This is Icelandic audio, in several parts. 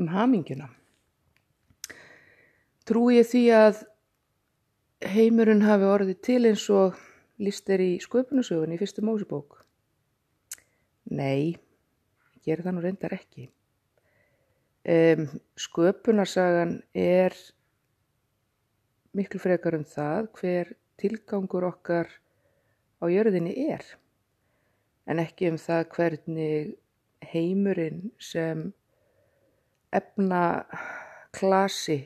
um haminguna. Trúi ég því að heimurinn hafi orðið til eins og líst er í sköpunusögun í fyrstu mósubók? Nei, ég ger það nú reyndar ekki. Um, sköpunarsagan er miklu frekar um það hver tilgangur okkar á jörðinni er en ekki um það hvernig heimurinn sem efna klasi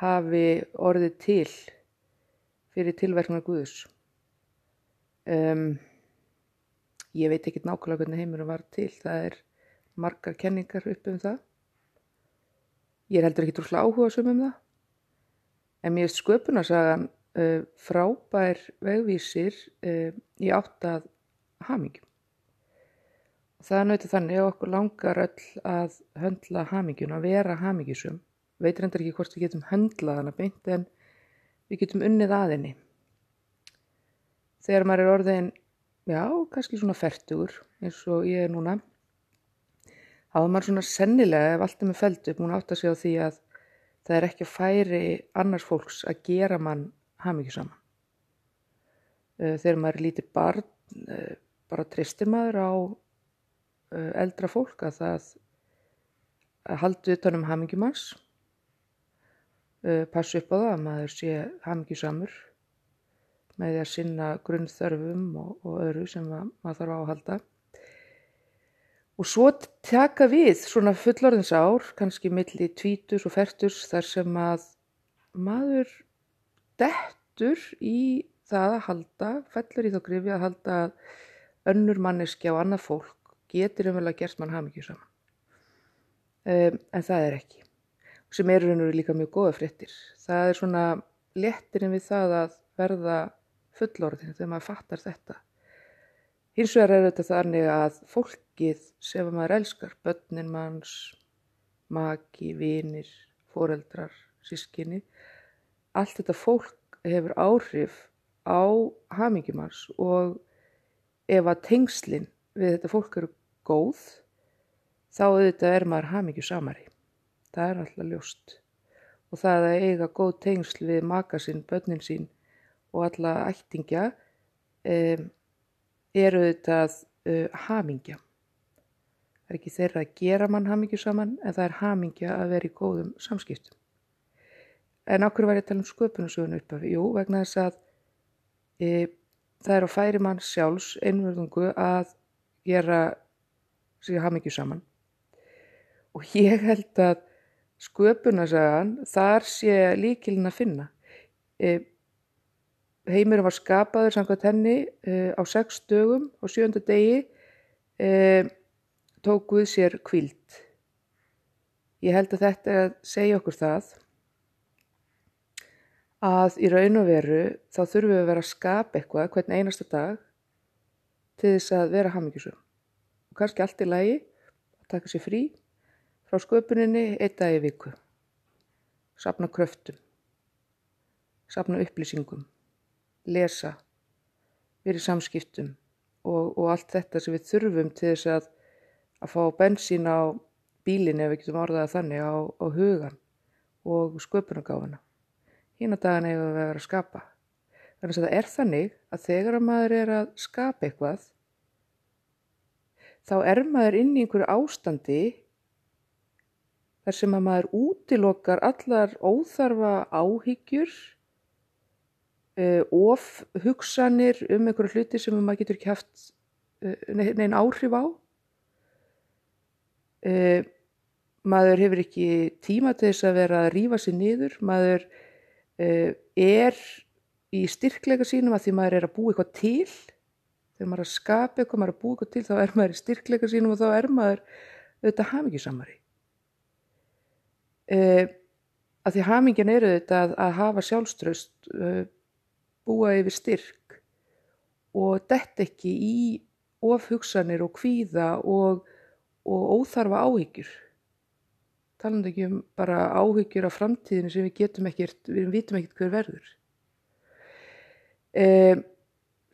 hafi orðið til fyrir tilverknar Guðus. Um, ég veit ekki nákvæmlega hvernig heimurum var til, það er margar kenningar upp um það. Ég er heldur ekki trúslega áhuga sem um það, en mér sköpunarsagan uh, frábær vegvísir uh, í áttað hamingjum. Það er náttúrulega þannig að okkur langar öll að höndla hamingjum, að vera hamingjusum. Veitur endur ekki hvort við getum höndlað hana beint en við getum unnið aðinni. Þegar maður er orðin, já, kannski svona færtugur eins og ég er núna, hafa maður svona sennilega, ef allt er með feldu, búin átt að segja á því að það er ekki að færi annars fólks að gera mann hafmyggju saman. Eh, þegar maður er lítið barn, eh, bara tristir maður á eldra fólk að það að haldu utanum hafmyggjum hans, passu upp á það að maður sé hafmyggju samur með því að sinna grunnþörfum og, og öðru sem maður þarf á að halda. Og svo taka við svona fullorðins ár, kannski milli tvítus og fertus þar sem að maður dettur í það að halda, fellur í þá grifi að halda önnur manneski á annað fólk getur umvel að gerst mann hafmyggju saman. Um, en það er ekki. Sem eru hennur líka mjög góða fréttir. Það er svona léttirinn við það að verða fullorðin þegar maður fattar þetta. Hins vegar er þetta þannig að fólkið sem maður elskar, börnin manns, maki, vinir, foreldrar, sískinni, allt þetta fólk hefur áhrif á hamingjumars og ef að tengslinn við þetta fólk eru góð, þá auðvitað er maður hamingjusamari. Það er alltaf ljóst. Og það að eiga góð tengsl við maka sín, börnin sín og alla ættingja um, eru þetta uh, hamingja. Það er ekki þeirra að gera mann hamingju saman en það er hamingja að vera í góðum samskiptum. En okkur var ég að tala um sköpunusögun upp af, jú, vegna þess að e, það er á færi mann sjálfs einverðungu að gera sig hamingju saman. Og ég held að sköpunasagan þar sé líkilin að finna. E, heimurinn var skapaður samkvæmt henni uh, á sex dögum og sjönda degi uh, tók Guð sér kvild. Ég held að þetta er að segja okkur það að í raun og veru þá þurfum við að vera að skapa eitthvað hvern einasta dag til þess að vera hamingjusum. Og kannski allt í lagi að taka sér frí frá sköpuninni eitt dag í viku. Sapna kröftum, sapna upplýsingum lesa, verið samskiptum og, og allt þetta sem við þurfum til þess að, að fá bensín á bílinn ef við getum orðað þannig á, á hugan og sköpunargáfana. Hína dagana hefur við verið að skapa. Þannig að það er þannig að þegar að maður er að skapa eitthvað þá er maður inn í einhverju ástandi þar sem að maður útilokar allar óþarfa áhyggjur uh, of hugsanir um einhverju hluti sem maður getur ekki haft uh, neina áhrif á. Uh, maður hefur ekki tíma til þess að vera að rýfa sér niður, maður er í styrkleika sínum að því maður er að búa eitthvað til, þegar maður er að skapa eitthvað, maður er að búa eitthvað til, þá er maður í styrkleika sínum og þá er maður auðvitað hamingisamari. Uh, að því hamingin eru auðvitað að, hafa sjálfströst, uh, búa yfir styrk og dett ekki í ofhugsanir og kvíða og, og óþarfa áhyggjur. Talandu ekki um bara áhyggjur af framtíðinu sem við getum ekkert, við vitum ekkert hver verður. E,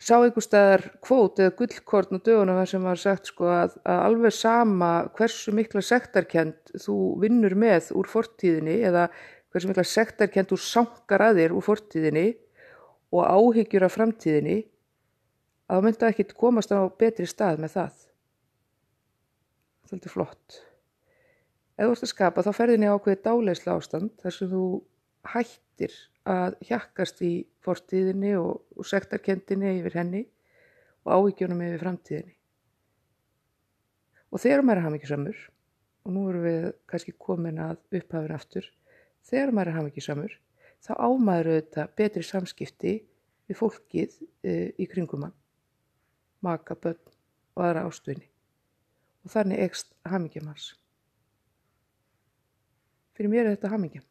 sá einhver staðar kvót eða gullkort á dögunum sem var sagt sko að, að alveg sama hversu mikla sektarkend þú vinnur með úr fortíðinni eða hversu mikla sektarkend þú sankar að þér úr fortíðinni og áhyggjur af framtíðinni að þú myndi ekki komast á betri stað með það. Það er flott. Ef þú ert að skapa þá ferðinni ákveði dáleisla ástand þar sem þú hættir að hjakkast í fortíðinni og, og sektarkendinni yfir henni og áhyggjunum yfir framtíðinni. Og þegar maður er hafmyggjusamur, og nú erum við kannski komin að upphafin aftur, þegar maður er hafmyggjusamur, þá ámaður auðvitað betri samskipti við fólkið e, í kringum hann, maka, börn og aðra ástöðni. Og þannig ekst hafmyggjum hans. Fyrir mér er þetta hafmyggjum.